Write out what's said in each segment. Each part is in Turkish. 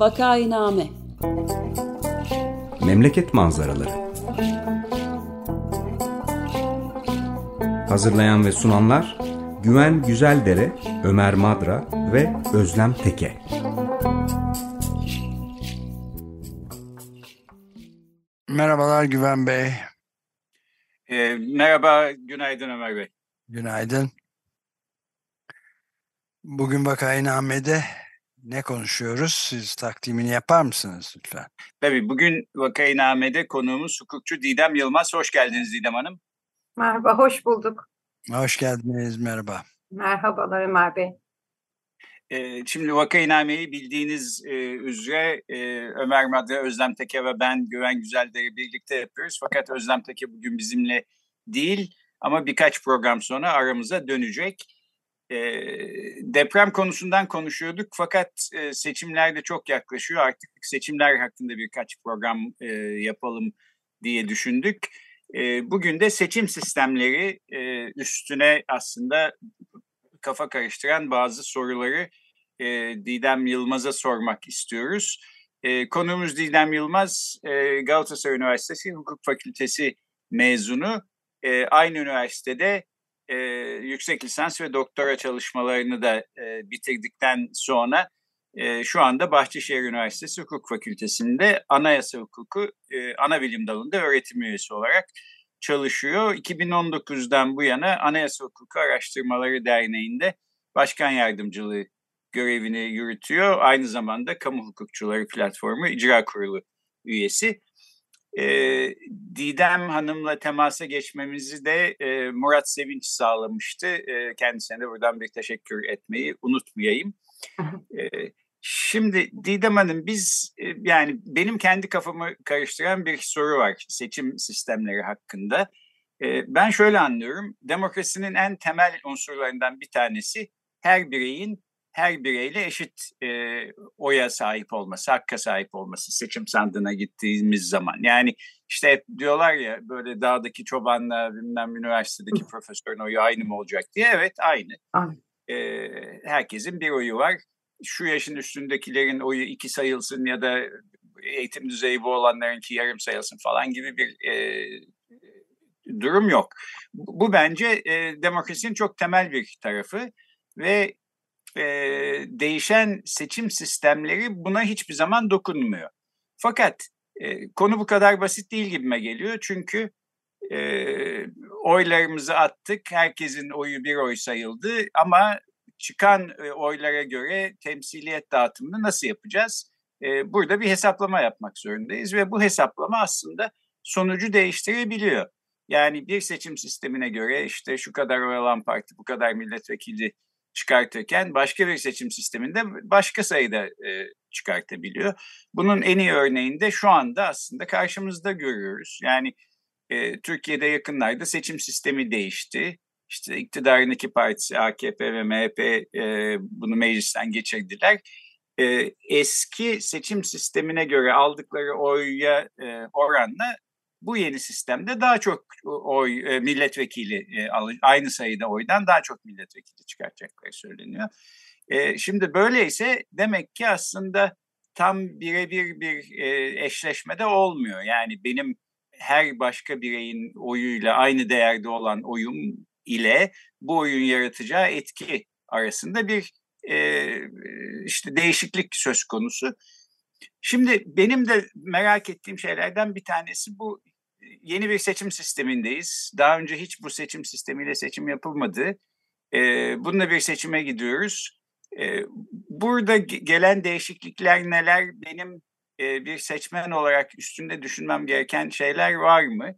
Vakainame Memleket manzaraları Hazırlayan ve sunanlar Güven Güzeldere, Ömer Madra ve Özlem Teke. Merhabalar Güven Bey. E, merhaba, günaydın Ömer Bey. Günaydın. Bugün Vakainame'de ne konuşuyoruz? Siz takdimini yapar mısınız lütfen? Tabii bugün Vakainame'de konuğumuz hukukçu Didem Yılmaz. Hoş geldiniz Didem Hanım. Merhaba, hoş bulduk. Hoş geldiniz, merhaba. Merhabalar Ömer Bey. Ee, şimdi Vakainame'yi bildiğiniz e, üzere e, Ömer Madre, Özlem Teke ve ben Güven Güzelder'i birlikte yapıyoruz. Fakat Özlem Teke bugün bizimle değil ama birkaç program sonra aramıza dönecek. E, deprem konusundan konuşuyorduk fakat e, seçimler de çok yaklaşıyor. Artık seçimler hakkında birkaç program e, yapalım diye düşündük. E, bugün de seçim sistemleri e, üstüne aslında kafa karıştıran bazı soruları e, Didem Yılmaz'a sormak istiyoruz. E, konuğumuz Didem Yılmaz, e, Galatasaray Üniversitesi Hukuk Fakültesi mezunu. E, aynı üniversitede e, yüksek lisans ve doktora çalışmalarını da e, bitirdikten sonra e, şu anda Bahçeşehir Üniversitesi Hukuk Fakültesi'nde anayasa hukuku e, ana bilim dalında öğretim üyesi olarak çalışıyor. 2019'dan bu yana Anayasa Hukuku Araştırmaları Derneği'nde başkan yardımcılığı görevini yürütüyor. Aynı zamanda Kamu Hukukçuları Platformu İcra Kurulu üyesi. E, Didem Hanım'la temasa geçmemizi de e, Murat Sevinç sağlamıştı. E, kendisine de buradan bir teşekkür etmeyi unutmayayım. e, şimdi Didem Hanım biz e, yani benim kendi kafamı karıştıran bir soru var seçim sistemleri hakkında. E, ben şöyle anlıyorum demokrasinin en temel unsurlarından bir tanesi her bireyin her bireyle eşit e, oya sahip olması, hakka sahip olması seçim sandığına gittiğimiz zaman. Yani işte hep diyorlar ya böyle dağdaki çobanla bilmem üniversitedeki profesörün oyu aynı mı olacak diye. Evet aynı. E, herkesin bir oyu var. Şu yaşın üstündekilerin oyu iki sayılsın ya da eğitim düzeyi bu olanlarınki yarım sayılsın falan gibi bir e, durum yok. Bu, bu bence e, demokrasinin çok temel bir tarafı ve e, değişen seçim sistemleri buna hiçbir zaman dokunmuyor. Fakat e, konu bu kadar basit değil gibime geliyor. Çünkü e, oylarımızı attık, herkesin oyu bir oy sayıldı ama çıkan e, oylara göre temsiliyet dağıtımını nasıl yapacağız? E, burada bir hesaplama yapmak zorundayız ve bu hesaplama aslında sonucu değiştirebiliyor. Yani bir seçim sistemine göre işte şu kadar oy alan parti bu kadar milletvekili çıkartırken başka bir seçim sisteminde başka sayıda e, çıkartabiliyor. Bunun en iyi örneğini de şu anda aslında karşımızda görüyoruz. Yani e, Türkiye'de yakınlarda seçim sistemi değişti. İşte iktidarın iki partisi AKP ve MHP e, bunu meclisten geçirdiler. E, eski seçim sistemine göre aldıkları oya e, oranla bu yeni sistemde daha çok oy e, milletvekili e, aynı sayıda oydan daha çok milletvekili çıkartacakları söyleniyor. E, şimdi böyleyse demek ki aslında tam birebir bir eşleşmede olmuyor. Yani benim her başka bireyin oyuyla aynı değerde olan oyum ile bu oyun yaratacağı etki arasında bir işte değişiklik söz konusu. Şimdi benim de merak ettiğim şeylerden bir tanesi bu yeni bir seçim sistemindeyiz. Daha önce hiç bu seçim sistemiyle seçim yapılmadı. E, bununla bir seçime gidiyoruz. E, burada gelen değişiklikler neler? Benim e, bir seçmen olarak üstünde düşünmem gereken şeyler var mı?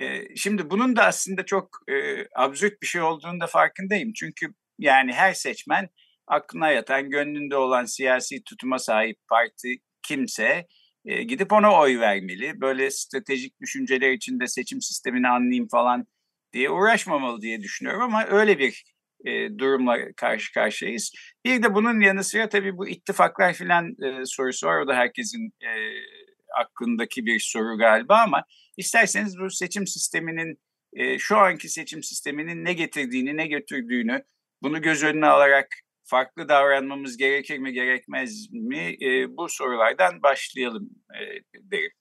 E, şimdi bunun da aslında çok e, absürt bir şey olduğunu da farkındayım. Çünkü yani her seçmen aklına yatan, gönlünde olan siyasi tutuma sahip parti kimse e, gidip ona oy vermeli. Böyle stratejik düşünceler içinde seçim sistemini anlayayım falan diye uğraşmamalı diye düşünüyorum ama öyle bir e, durumla karşı karşıyayız. Bir de bunun yanı sıra tabii bu ittifaklar filan e, sorusu var. O da herkesin e, aklındaki bir soru galiba ama isterseniz bu seçim sisteminin e, şu anki seçim sisteminin ne getirdiğini, ne götürdüğünü bunu göz önüne alarak farklı davranmamız gerekir mi gerekmez mi e, bu sorulardan başlayalım e, derim.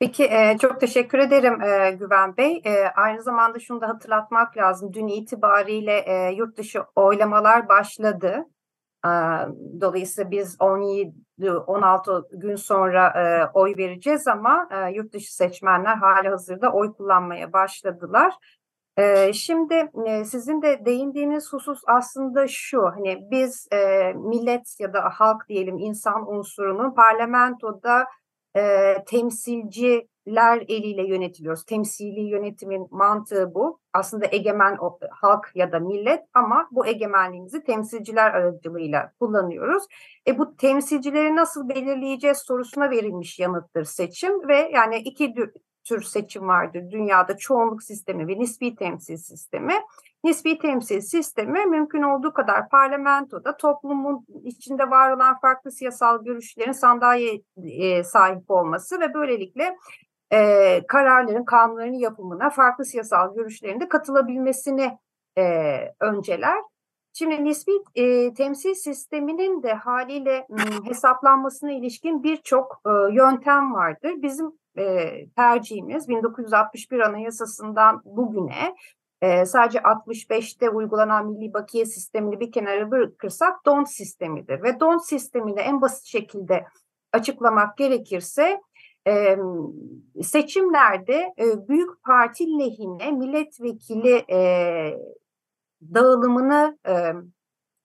Peki e, çok teşekkür ederim e, Güven Bey. E, aynı zamanda şunu da hatırlatmak lazım. Dün itibariyle e, yurt dışı oylamalar başladı. E, dolayısıyla biz 17-16 gün sonra e, oy vereceğiz ama e, yurt dışı seçmenler hali hazırda oy kullanmaya başladılar. Şimdi sizin de değindiğiniz husus aslında şu, hani biz millet ya da halk diyelim insan unsurunun parlamentoda e, temsilciler eliyle yönetiliyoruz. Temsili yönetimin mantığı bu. Aslında egemen halk ya da millet ama bu egemenliğimizi temsilciler aracılığıyla kullanıyoruz. E, bu temsilcileri nasıl belirleyeceğiz sorusuna verilmiş yanıttır seçim ve yani iki tür seçim vardır dünyada çoğunluk sistemi ve nispi temsil sistemi. Nispi temsil sistemi mümkün olduğu kadar parlamentoda toplumun içinde var olan farklı siyasal görüşlerin sandalye e, sahip olması ve böylelikle e, kararların, kanunların yapımına farklı siyasal görüşlerin de katılabilmesini e, önceler. Şimdi nispi e, temsil sisteminin de haliyle m, hesaplanmasına ilişkin birçok e, yöntem vardır. Bizim e, tercihimiz 1961 Anayasası'ndan bugüne e, sadece 65'te uygulanan milli bakiye sistemini bir kenara bırakırsak DONT sistemidir. Ve DONT sistemini en basit şekilde açıklamak gerekirse e, seçimlerde e, büyük parti lehine milletvekili e, dağılımını e,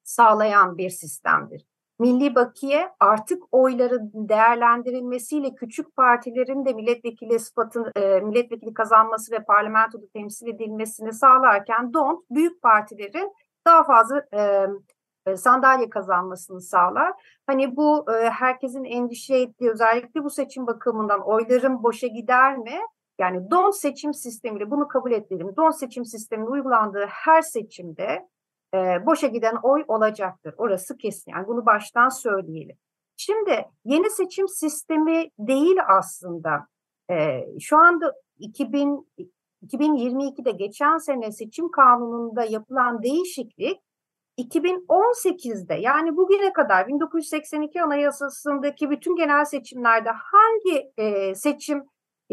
sağlayan bir sistemdir. Milli Bakiye artık oyların değerlendirilmesiyle küçük partilerin de milletvekili sıfatını, e, milletvekili kazanması ve parlamentoda temsil edilmesini sağlarken DONT büyük partilerin daha fazla e, e, sandalye kazanmasını sağlar. Hani bu e, herkesin endişe ettiği özellikle bu seçim bakımından oyların boşa gider mi? Yani don seçim sistemiyle bunu kabul edelim. Don seçim sisteminin uygulandığı her seçimde e, boşa giden oy olacaktır. Orası kesin. Yani bunu baştan söyleyelim. Şimdi yeni seçim sistemi değil aslında. E, şu anda 2000 2022'de geçen sene seçim kanununda yapılan değişiklik 2018'de yani bugüne kadar 1982 Anayasası'ndaki bütün genel seçimlerde hangi e, seçim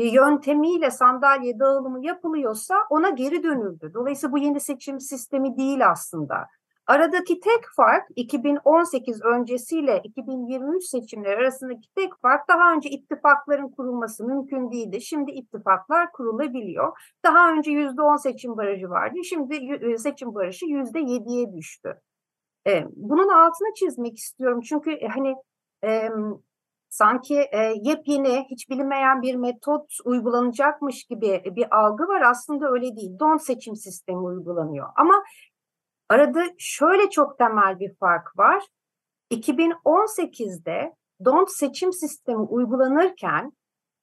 yöntemiyle sandalye dağılımı yapılıyorsa ona geri dönüldü. Dolayısıyla bu yeni seçim sistemi değil aslında. Aradaki tek fark 2018 öncesiyle 2023 seçimleri arasındaki tek fark daha önce ittifakların kurulması mümkün değildi. Şimdi ittifaklar kurulabiliyor. Daha önce %10 seçim barajı vardı. Şimdi e, seçim barajı %7'ye düştü. E, bunun altına çizmek istiyorum çünkü hani sanki e, yepyeni, hiç bilinmeyen bir metot uygulanacakmış gibi bir algı var. Aslında öyle değil. Don seçim sistemi uygulanıyor. Ama arada şöyle çok temel bir fark var. 2018'de don seçim sistemi uygulanırken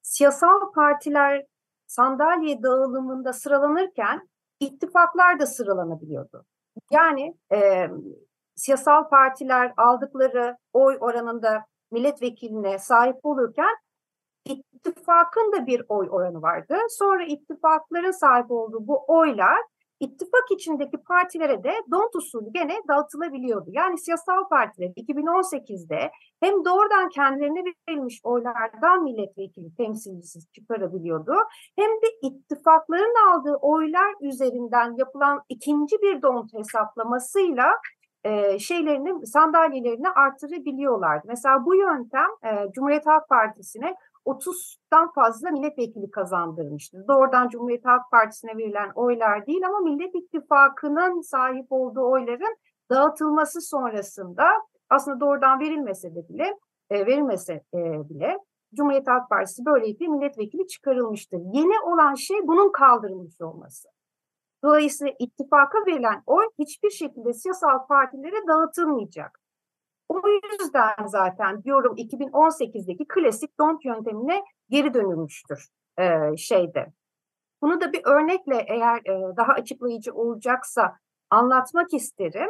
siyasal partiler sandalye dağılımında sıralanırken ittifaklar da sıralanabiliyordu. Yani e, siyasal partiler aldıkları oy oranında milletvekiline sahip olurken ittifakın da bir oy oranı vardı. Sonra ittifakların sahip olduğu bu oylar ittifak içindeki partilere de don't usulü gene dağıtılabiliyordu. Yani siyasal partiler 2018'de hem doğrudan kendilerine verilmiş oylardan milletvekili temsilcisi çıkarabiliyordu hem de ittifakların aldığı oylar üzerinden yapılan ikinci bir don't hesaplamasıyla şeylerini, sandalyelerini artırabiliyorlardı. Mesela bu yöntem Cumhuriyet Halk Partisi'ne 30'dan fazla milletvekili kazandırmıştır. Doğrudan Cumhuriyet Halk Partisi'ne verilen oylar değil ama Millet İttifakı'nın sahip olduğu oyların dağıtılması sonrasında aslında doğrudan verilmese de bile e, verilmese bile Cumhuriyet Halk Partisi böylelikle milletvekili çıkarılmıştır. Yeni olan şey bunun kaldırılmış olması. Dolayısıyla ittifaka verilen oy hiçbir şekilde siyasal partilere dağıtılmayacak. O yüzden zaten diyorum 2018'deki klasik don't yöntemine geri dönülmüştür e, şeyde. Bunu da bir örnekle eğer e, daha açıklayıcı olacaksa anlatmak isterim.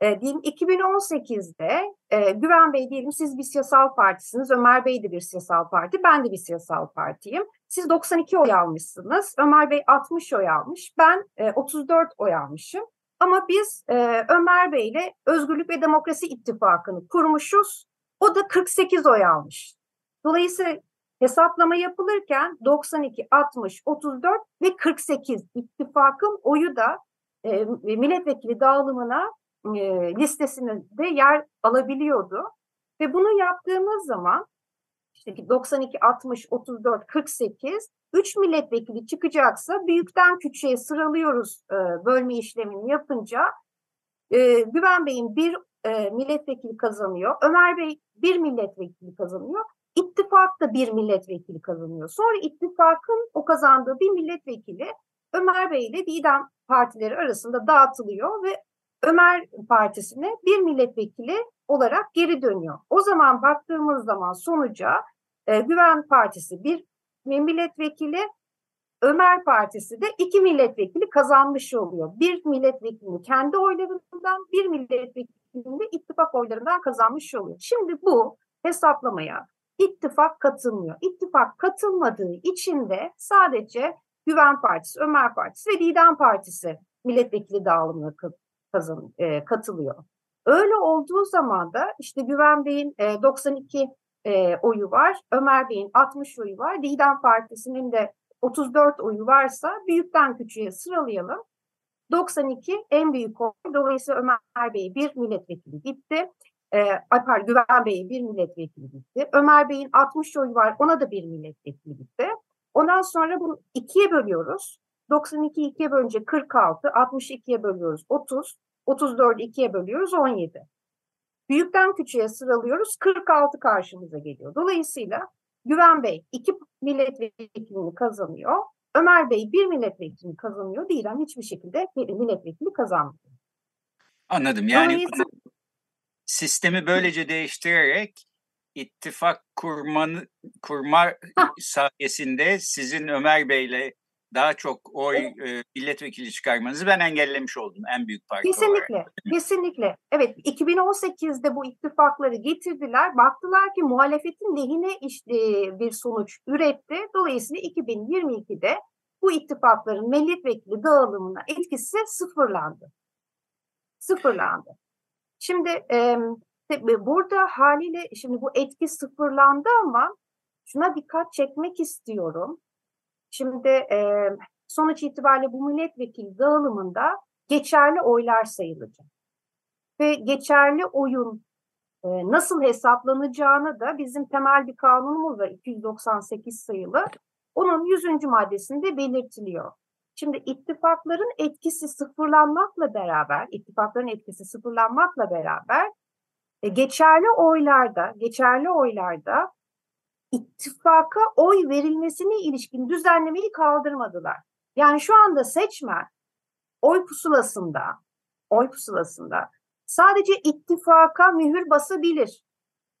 E, diyelim 2018'de e, Güven Bey diyelim siz bir siyasal partisiniz, Ömer Bey de bir siyasal parti, ben de bir siyasal partiyim. Siz 92 oy almışsınız, Ömer Bey 60 oy almış, ben e, 34 oy almışım. Ama biz e, Ömer Bey ile Özgürlük ve Demokrasi İttifakı'nı kurmuşuz. O da 48 oy almış. Dolayısıyla hesaplama yapılırken 92, 60, 34 ve 48 ittifakın oyu da e, milletvekili dağılımına e, listesinde yer alabiliyordu. Ve bunu yaptığımız zaman işte 92, 60, 34, 48 3 milletvekili çıkacaksa büyükten küçüğe sıralıyoruz e, bölme işlemini yapınca e, Güven Bey'in bir e, milletvekili kazanıyor. Ömer Bey bir milletvekili kazanıyor. İttifak da bir milletvekili kazanıyor. Sonra ittifakın o kazandığı bir milletvekili Ömer Bey ile Didem partileri arasında dağıtılıyor ve Ömer Partisi'ne bir milletvekili olarak geri dönüyor. O zaman baktığımız zaman sonuca e, Güven Partisi bir milletvekili, Ömer Partisi de iki milletvekili kazanmış oluyor. Bir milletvekilini kendi oylarından, bir milletvekilini de ittifak oylarından kazanmış oluyor. Şimdi bu hesaplamaya ittifak katılmıyor. İttifak katılmadığı için de sadece Güven Partisi, Ömer Partisi ve Didem Partisi milletvekili dağılımına kazan, e, katılıyor. Öyle olduğu zaman da işte Güven Bey'in e, 92 e, oyu var, Ömer Bey'in 60 oyu var, Didem Partisi'nin de 34 oyu varsa büyükten küçüğe sıralayalım. 92 en büyük oy. Dolayısıyla Ömer Bey bir milletvekili gitti. E, pardon, Güven Bey'e bir milletvekili gitti. Ömer Bey'in 60 oyu var, ona da bir milletvekili gitti. Ondan sonra bunu ikiye bölüyoruz. 92 ikiye bölünce 46, 62'ye bölüyoruz 30, 34 ikiye bölüyoruz 17. Büyükten küçüğe sıralıyoruz 46 karşımıza geliyor. Dolayısıyla Güven Bey iki milletvekilini kazanıyor. Ömer Bey bir milletvekilini kazanıyor. Dilan hiçbir şekilde bir milletvekili kazanmıyor. Anladım. Yani sistemi böylece değiştirerek ittifak kurmanı kurma sayesinde sizin Ömer Bey'le daha çok oy e, milletvekili çıkarmanızı ben engellemiş oldum en büyük parti Kesinlikle, olarak. kesinlikle. Evet, 2018'de bu ittifakları getirdiler. Baktılar ki muhalefetin lehine işte bir sonuç üretti. Dolayısıyla 2022'de bu ittifakların milletvekili dağılımına etkisi sıfırlandı. Sıfırlandı. Şimdi e, burada haliyle şimdi bu etki sıfırlandı ama şuna dikkat çekmek istiyorum. Şimdi e, sonuç itibariyle bu milletvekili dağılımında geçerli oylar sayılacak. Ve geçerli oyun e, nasıl hesaplanacağını da bizim temel bir kanunumuz var 298 sayılı. Onun 100. maddesinde belirtiliyor. Şimdi ittifakların etkisi sıfırlanmakla beraber, ittifakların etkisi sıfırlanmakla beraber e, geçerli oylarda, geçerli oylarda ittifaka oy verilmesine ilişkin düzenlemeyi kaldırmadılar. Yani şu anda seçmen oy pusulasında, oy pusulasında sadece ittifaka mühür basabilir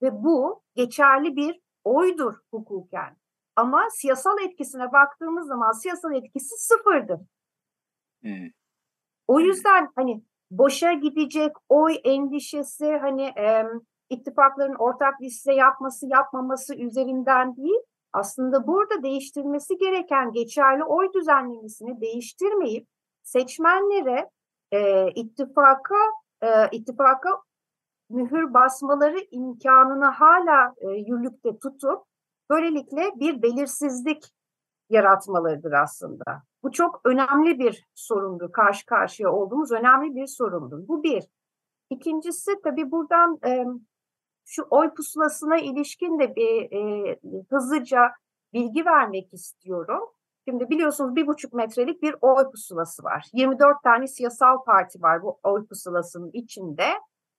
ve bu geçerli bir oydur hukuken. Ama siyasal etkisine baktığımız zaman siyasal etkisi sıfırdır. Hmm. O yüzden hani boşa gidecek oy endişesi hani e, ittifakların ortak liste yapması yapmaması üzerinden değil aslında burada değiştirmesi gereken geçerli oy düzenlemesini değiştirmeyip seçmenlere e, ittifaka e, ittifaka mühür basmaları imkanını hala e, yürürlükte tutup böylelikle bir belirsizlik yaratmalarıdır aslında. Bu çok önemli bir sorundur. Karşı karşıya olduğumuz önemli bir sorundur. Bu bir. İkincisi tabii buradan e, şu oy pusulasına ilişkin de bir e, hızlıca bilgi vermek istiyorum. Şimdi biliyorsunuz bir buçuk metrelik bir oy pusulası var. 24 tane siyasal parti var bu oy pusulasının içinde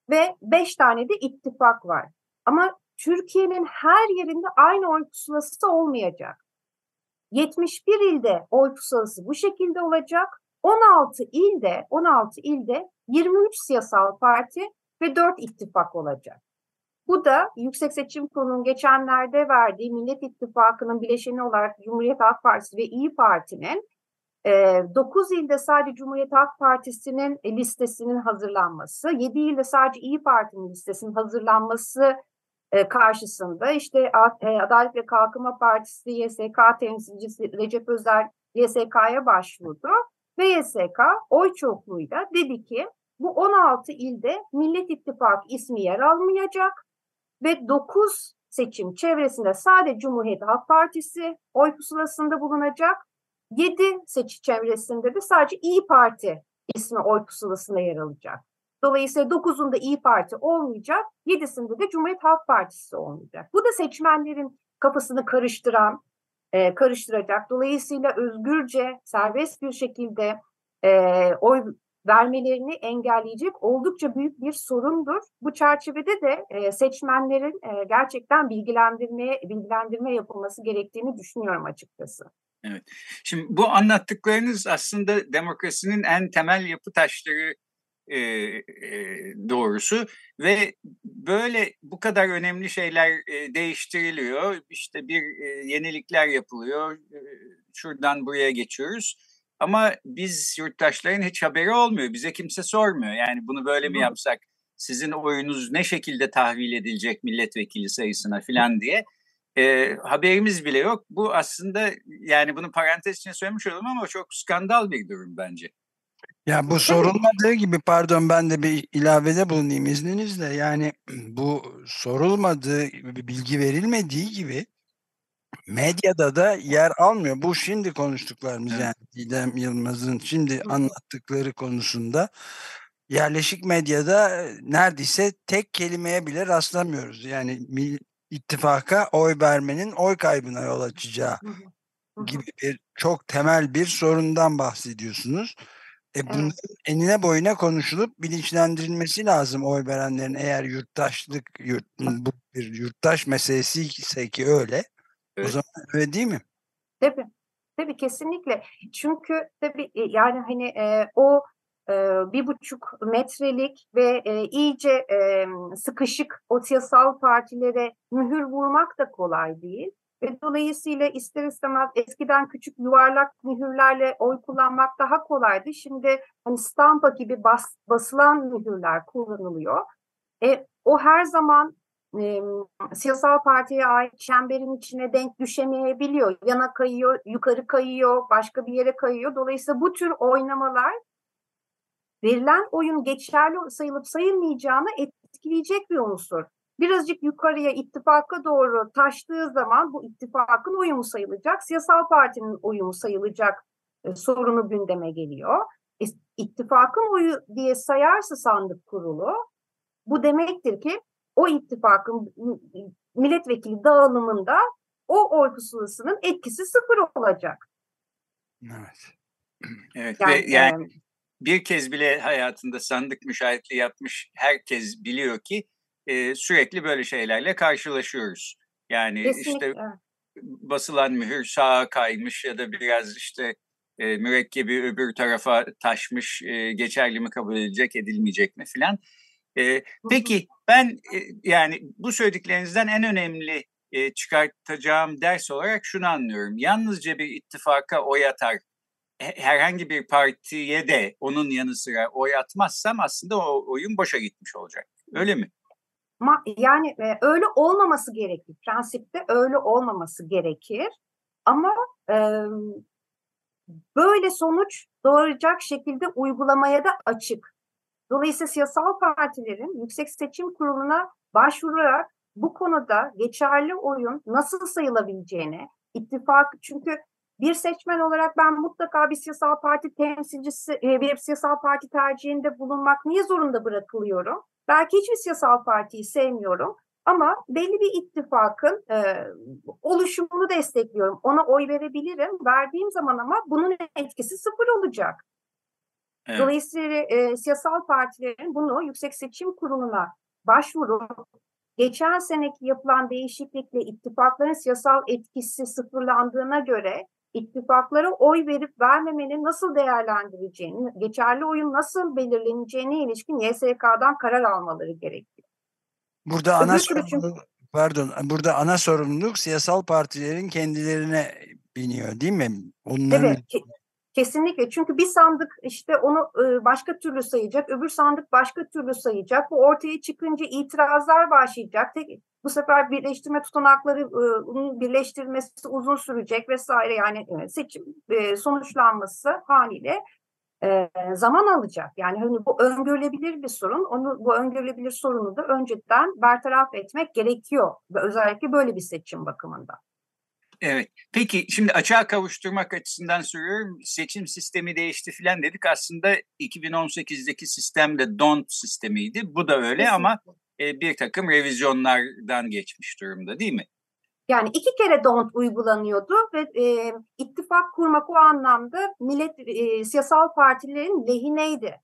ve 5 tane de ittifak var. Ama Türkiye'nin her yerinde aynı oy pusulası olmayacak. 71 ilde oy pusulası bu şekilde olacak. 16 ilde 16 ilde 23 siyasal parti ve 4 ittifak olacak. Bu da Yüksek Seçim Kurulu'nun geçenlerde verdiği Millet İttifakı'nın bileşeni olarak Cumhuriyet Halk Partisi ve İyi Parti'nin e, 9 ilde sadece Cumhuriyet Halk Partisi'nin e, listesinin hazırlanması, 7 ilde sadece İyi Parti'nin listesinin hazırlanması e, karşısında işte e, Adalet ve Kalkınma Partisi YSK temsilcisi Recep Özer YSK'ya başvurdu ve YSK oy çokluğuyla dedi ki bu 16 ilde Millet İttifakı ismi yer almayacak ve 9 seçim çevresinde sadece Cumhuriyet Halk Partisi oy pusulasında bulunacak. 7 seçim çevresinde de sadece İyi Parti ismi oy pusulasında yer alacak. Dolayısıyla 9'unda İyi Parti olmayacak, 7'sinde de Cumhuriyet Halk Partisi olmayacak. Bu da seçmenlerin kafasını karıştıran, e, karıştıracak. Dolayısıyla özgürce, serbest bir şekilde e, oy vermelerini engelleyecek oldukça büyük bir sorundur. Bu çerçevede de e, seçmenlerin e, gerçekten bilgilendirmeye bilgilendirme yapılması gerektiğini düşünüyorum açıkçası. Evet. Şimdi bu anlattıklarınız aslında demokrasinin en temel yapı taşları e, e, doğrusu ve böyle bu kadar önemli şeyler e, değiştiriliyor. İşte bir e, yenilikler yapılıyor. E, şuradan buraya geçiyoruz ama biz yurttaşların hiç haberi olmuyor. Bize kimse sormuyor. Yani bunu böyle mi yapsak? Sizin oyunuz ne şekilde tahvil edilecek milletvekili sayısına filan diye. E, haberimiz bile yok. Bu aslında yani bunu parantez içinde söylemiş olalım ama çok skandal bir durum bence. Ya bu sorulmadığı gibi pardon ben de bir ilavede bulunayım izninizle. Yani bu sorulmadığı bilgi verilmediği gibi medyada da yer almıyor. Bu şimdi konuştuklarımız evet. yani Didem Yılmaz'ın şimdi anlattıkları konusunda yerleşik medyada neredeyse tek kelimeye bile rastlamıyoruz. Yani ittifaka oy vermenin oy kaybına yol açacağı gibi bir çok temel bir sorundan bahsediyorsunuz. E bunun evet. enine boyuna konuşulup bilinçlendirilmesi lazım oy verenlerin eğer yurttaşlık yurt, bu bir yurttaş meselesi ise ki öyle Evet. O zaman öyle değil mi? Tabii. Tabii kesinlikle. Çünkü tabii e, yani hani e, o e, bir buçuk metrelik ve e, iyice e, sıkışık o siyasal partilere mühür vurmak da kolay değil. Ve dolayısıyla ister istemez eskiden küçük yuvarlak mühürlerle oy kullanmak daha kolaydı. Şimdi hani stampa gibi bas, basılan mühürler kullanılıyor. E, o her zaman e, siyasal partiye ait çemberin içine denk düşemeyebiliyor. Yana kayıyor, yukarı kayıyor, başka bir yere kayıyor. Dolayısıyla bu tür oynamalar verilen oyun geçerli sayılıp sayılmayacağını etkileyecek bir unsur. Birazcık yukarıya ittifaka doğru taştığı zaman bu ittifakın oyumu sayılacak, siyasal partinin oyumu sayılacak e, sorunu gündeme geliyor. E, ittifakın oyu diye sayarsa sandık kurulu bu demektir ki o ittifakın milletvekili dağılımında o oy pusulasının etkisi sıfır olacak. Evet. Evet yani, ve yani bir kez bile hayatında sandık müşahitliği yapmış herkes biliyor ki e, sürekli böyle şeylerle karşılaşıyoruz. Yani Kesinlikle. işte basılan mühür sağa kaymış ya da biraz işte e, mürekkebi öbür tarafa taşmış e, geçerli mi kabul edilecek edilmeyecek mi filan. E, peki ben e, yani bu söylediklerinizden en önemli e, çıkartacağım ders olarak şunu anlıyorum. Yalnızca bir ittifaka oy atar herhangi bir partiye de onun yanı sıra oy atmazsam aslında o oyun boşa gitmiş olacak. Öyle mi? Yani e, öyle olmaması gerekir. Prensipte öyle olmaması gerekir. Ama e, böyle sonuç doğuracak şekilde uygulamaya da açık. Dolayısıyla siyasal partilerin Yüksek Seçim Kurulu'na başvurarak bu konuda geçerli oyun nasıl sayılabileceğini, ittifak çünkü bir seçmen olarak ben mutlaka bir siyasal parti temsilcisi, e, bir siyasal parti tercihinde bulunmak niye zorunda bırakılıyorum? Belki hiçbir siyasal partiyi sevmiyorum ama belli bir ittifakın e, oluşumunu destekliyorum. Ona oy verebilirim. Verdiğim zaman ama bunun etkisi sıfır olacak. Evet. Dolayısıyla e, siyasal partilerin bunu Yüksek Seçim Kurulu'na başvurup geçen seneki yapılan değişiklikle ittifakların siyasal etkisi sıfırlandığına göre ittifaklara oy verip vermemenin nasıl değerlendireceğini, geçerli oyun nasıl belirleneceğine ilişkin YSK'dan karar almaları gerekiyor. Burada ana sorumluluk, pardon, burada ana sorumluluk siyasal partilerin kendilerine biniyor değil mi? Onların... Evet, Kesinlikle çünkü bir sandık işte onu başka türlü sayacak, öbür sandık başka türlü sayacak. Bu ortaya çıkınca itirazlar başlayacak. Bu sefer birleştirme tutanakları birleştirilmesi uzun sürecek vesaire yani seçim sonuçlanması haliyle e, zaman alacak. Yani hani bu öngörülebilir bir sorun. Onu bu öngörülebilir sorunu da önceden bertaraf etmek gerekiyor özellikle böyle bir seçim bakımında. Evet. Peki şimdi açığa kavuşturmak açısından soruyorum. Seçim sistemi değişti filan dedik. Aslında 2018'deki sistem de DONT sistemiydi. Bu da öyle Kesinlikle. ama e, bir takım revizyonlardan geçmiş durumda değil mi? Yani iki kere don't uygulanıyordu ve e, ittifak kurmak o anlamda millet e, siyasal partilerin lehineydi.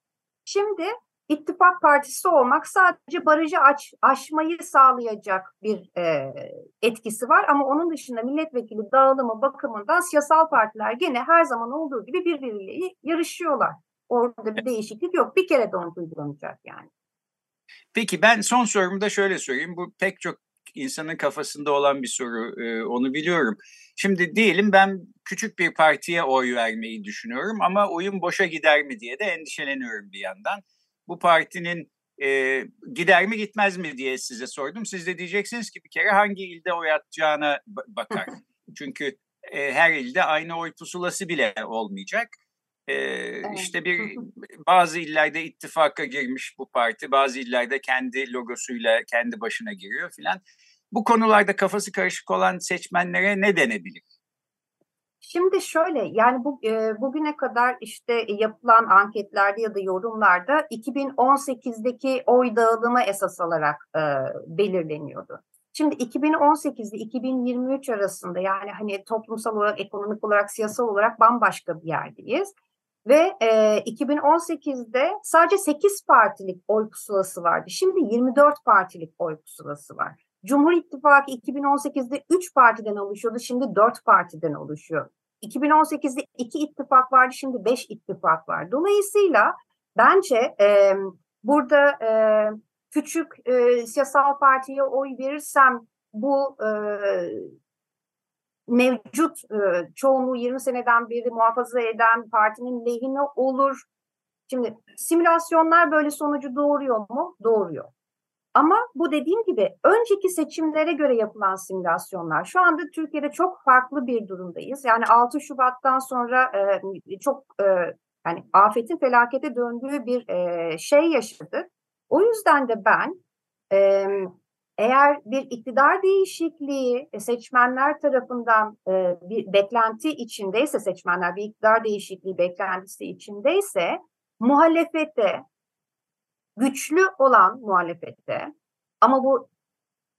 Şimdi ittifak partisi olmak sadece barajı aç, aşmayı sağlayacak bir e, etkisi var ama onun dışında milletvekili dağılımı bakımından siyasal partiler gene her zaman olduğu gibi birbirleriyle yarışıyorlar. Orada bir değişiklik yok. Bir kere don't uygulanacak yani. Peki ben son sorumu da şöyle sorayım. Bu pek çok insanın kafasında olan bir soru. E, onu biliyorum. Şimdi diyelim ben küçük bir partiye oy vermeyi düşünüyorum ama oyun boşa gider mi diye de endişeleniyorum bir yandan. Bu partinin e, gider mi gitmez mi diye size sordum. Siz de diyeceksiniz ki bir kere hangi ilde oy atacağına bakar. Çünkü e, her ilde aynı oy pusulası bile olmayacak. Ee, evet. işte bir bazı illerde ittifaka girmiş bu parti, bazı illerde kendi logosuyla kendi başına giriyor filan. Bu konularda kafası karışık olan seçmenlere ne denebilir? Şimdi şöyle yani bu e, bugüne kadar işte yapılan anketlerde ya da yorumlarda 2018'deki oy dağılımı esas alarak e, belirleniyordu. Şimdi 2018 ile 2023 arasında yani hani toplumsal olarak, ekonomik olarak, siyasal olarak bambaşka bir yerdeyiz. Ve e, 2018'de sadece 8 partilik oy pusulası vardı. Şimdi 24 partilik oy pusulası var. Cumhur İttifakı 2018'de 3 partiden oluşuyordu, şimdi 4 partiden oluşuyor. 2018'de 2 ittifak vardı, şimdi 5 ittifak var. Dolayısıyla bence e, burada e, küçük e, siyasal partiye oy verirsem bu e, mevcut e, çoğunluğu 20 seneden beri muhafaza eden partinin lehine olur. Şimdi simülasyonlar böyle sonucu doğuruyor mu? Doğuruyor. Ama bu dediğim gibi önceki seçimlere göre yapılan simülasyonlar. Şu anda Türkiye'de çok farklı bir durumdayız. Yani 6 Şubat'tan sonra e, çok e, yani afetin felakete döndüğü bir e, şey yaşadık. O yüzden de ben e, eğer bir iktidar değişikliği e, seçmenler tarafından e, bir beklenti içindeyse seçmenler bir iktidar değişikliği beklentisi içindeyse muhalefete güçlü olan muhalefette ama bu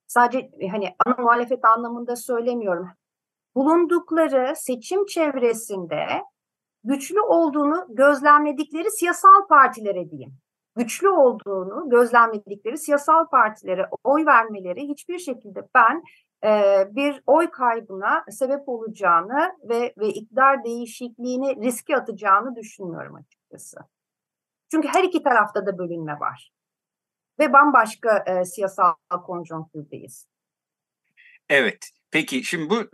sadece e, hani ana muhalefet anlamında söylemiyorum. Bulundukları seçim çevresinde güçlü olduğunu gözlemledikleri siyasal partilere diyeyim. Güçlü olduğunu gözlemledikleri siyasal partilere oy vermeleri hiçbir şekilde ben e, bir oy kaybına sebep olacağını ve ve iktidar değişikliğini riske atacağını düşünmüyorum açıkçası. Çünkü her iki tarafta da bölünme var. Ve bambaşka e, siyasal konjonktürdeyiz. Evet. Peki şimdi bu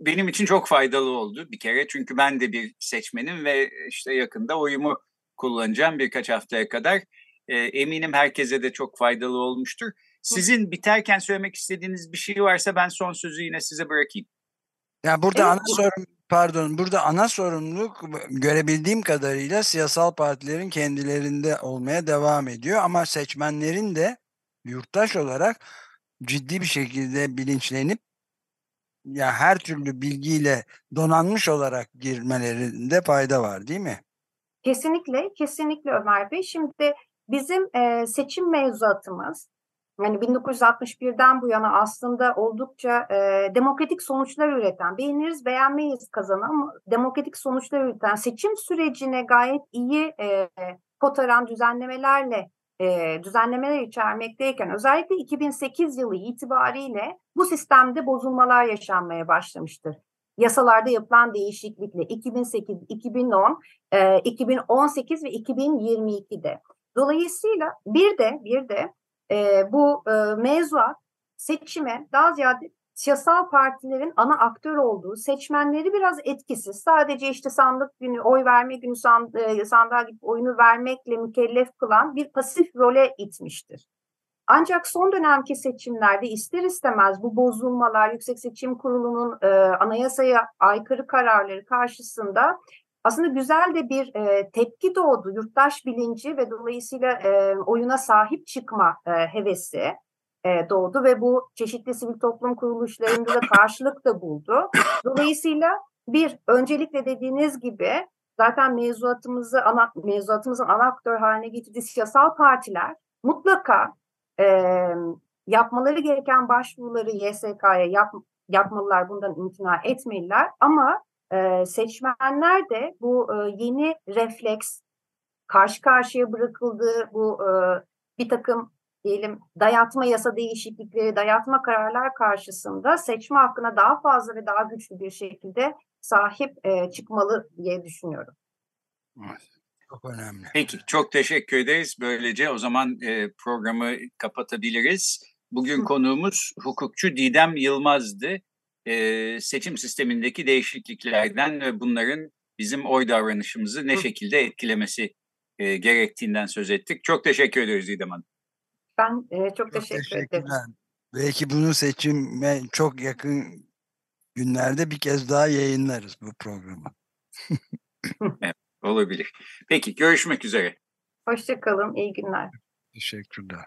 benim için çok faydalı oldu bir kere. Çünkü ben de bir seçmenim ve işte yakında oyumu kullanacağım birkaç haftaya kadar. E, eminim herkese de çok faydalı olmuştur. Sizin biterken söylemek istediğiniz bir şey varsa ben son sözü yine size bırakayım. Ya burada evet. ana sorun pardon burada ana sorumluluk görebildiğim kadarıyla siyasal partilerin kendilerinde olmaya devam ediyor ama seçmenlerin de yurttaş olarak ciddi bir şekilde bilinçlenip ya her türlü bilgiyle donanmış olarak girmelerinde fayda var değil mi? Kesinlikle, kesinlikle Ömer Bey. Şimdi bizim e, seçim mevzuatımız yani 1961'den bu yana aslında oldukça e, demokratik sonuçlar üreten, beğeniriz beğenmeyiz kazanan demokratik sonuçlar üreten seçim sürecine gayet iyi e, kotaran düzenlemelerle e, düzenlemeler içermekteyken özellikle 2008 yılı itibariyle bu sistemde bozulmalar yaşanmaya başlamıştır. Yasalarda yapılan değişiklikle 2008, 2010, e, 2018 ve 2022'de. Dolayısıyla bir de bir de e, bu e, mevzuat seçime daha ziyade siyasal partilerin ana aktör olduğu, seçmenleri biraz etkisiz, sadece işte sandık günü, oy verme günü sand, e, sandığa gidip oyunu vermekle mükellef kılan bir pasif role itmiştir. Ancak son dönemki seçimlerde ister istemez bu bozulmalar Yüksek Seçim Kurulu'nun e, anayasaya aykırı kararları karşısında aslında güzel de bir e, tepki doğdu. Yurttaş bilinci ve dolayısıyla e, oyuna sahip çıkma e, hevesi e, doğdu ve bu çeşitli sivil toplum kuruluşlarında da karşılık da buldu. Dolayısıyla bir öncelikle dediğiniz gibi zaten mevzuatımızı ana, mevzuatımızın ana aktör haline getirdiği siyasal partiler mutlaka e, yapmaları gereken başvuruları YSK'ya yap, yapmalılar, bundan imtina etmeliler. Ama e, seçmenler de bu e, yeni refleks, karşı karşıya bırakıldığı bu e, bir takım diyelim dayatma yasa değişiklikleri, dayatma kararlar karşısında seçme hakkına daha fazla ve daha güçlü bir şekilde sahip e, çıkmalı diye düşünüyorum. Çok önemli. Peki, çok teşekkür ederiz. Böylece o zaman e, programı kapatabiliriz. Bugün konuğumuz hukukçu Didem Yılmaz'dı. E, seçim sistemindeki değişikliklerden ve bunların bizim oy davranışımızı ne şekilde etkilemesi e, gerektiğinden söz ettik. Çok teşekkür ediyoruz Didem Hanım. Ben e, çok, Çok teşekkür ederim. teşekkürler. Belki bunu seçime çok yakın günlerde bir kez daha yayınlarız bu programı. Olabilir. Peki, görüşmek üzere. Hoşçakalın, iyi günler. Teşekkürler.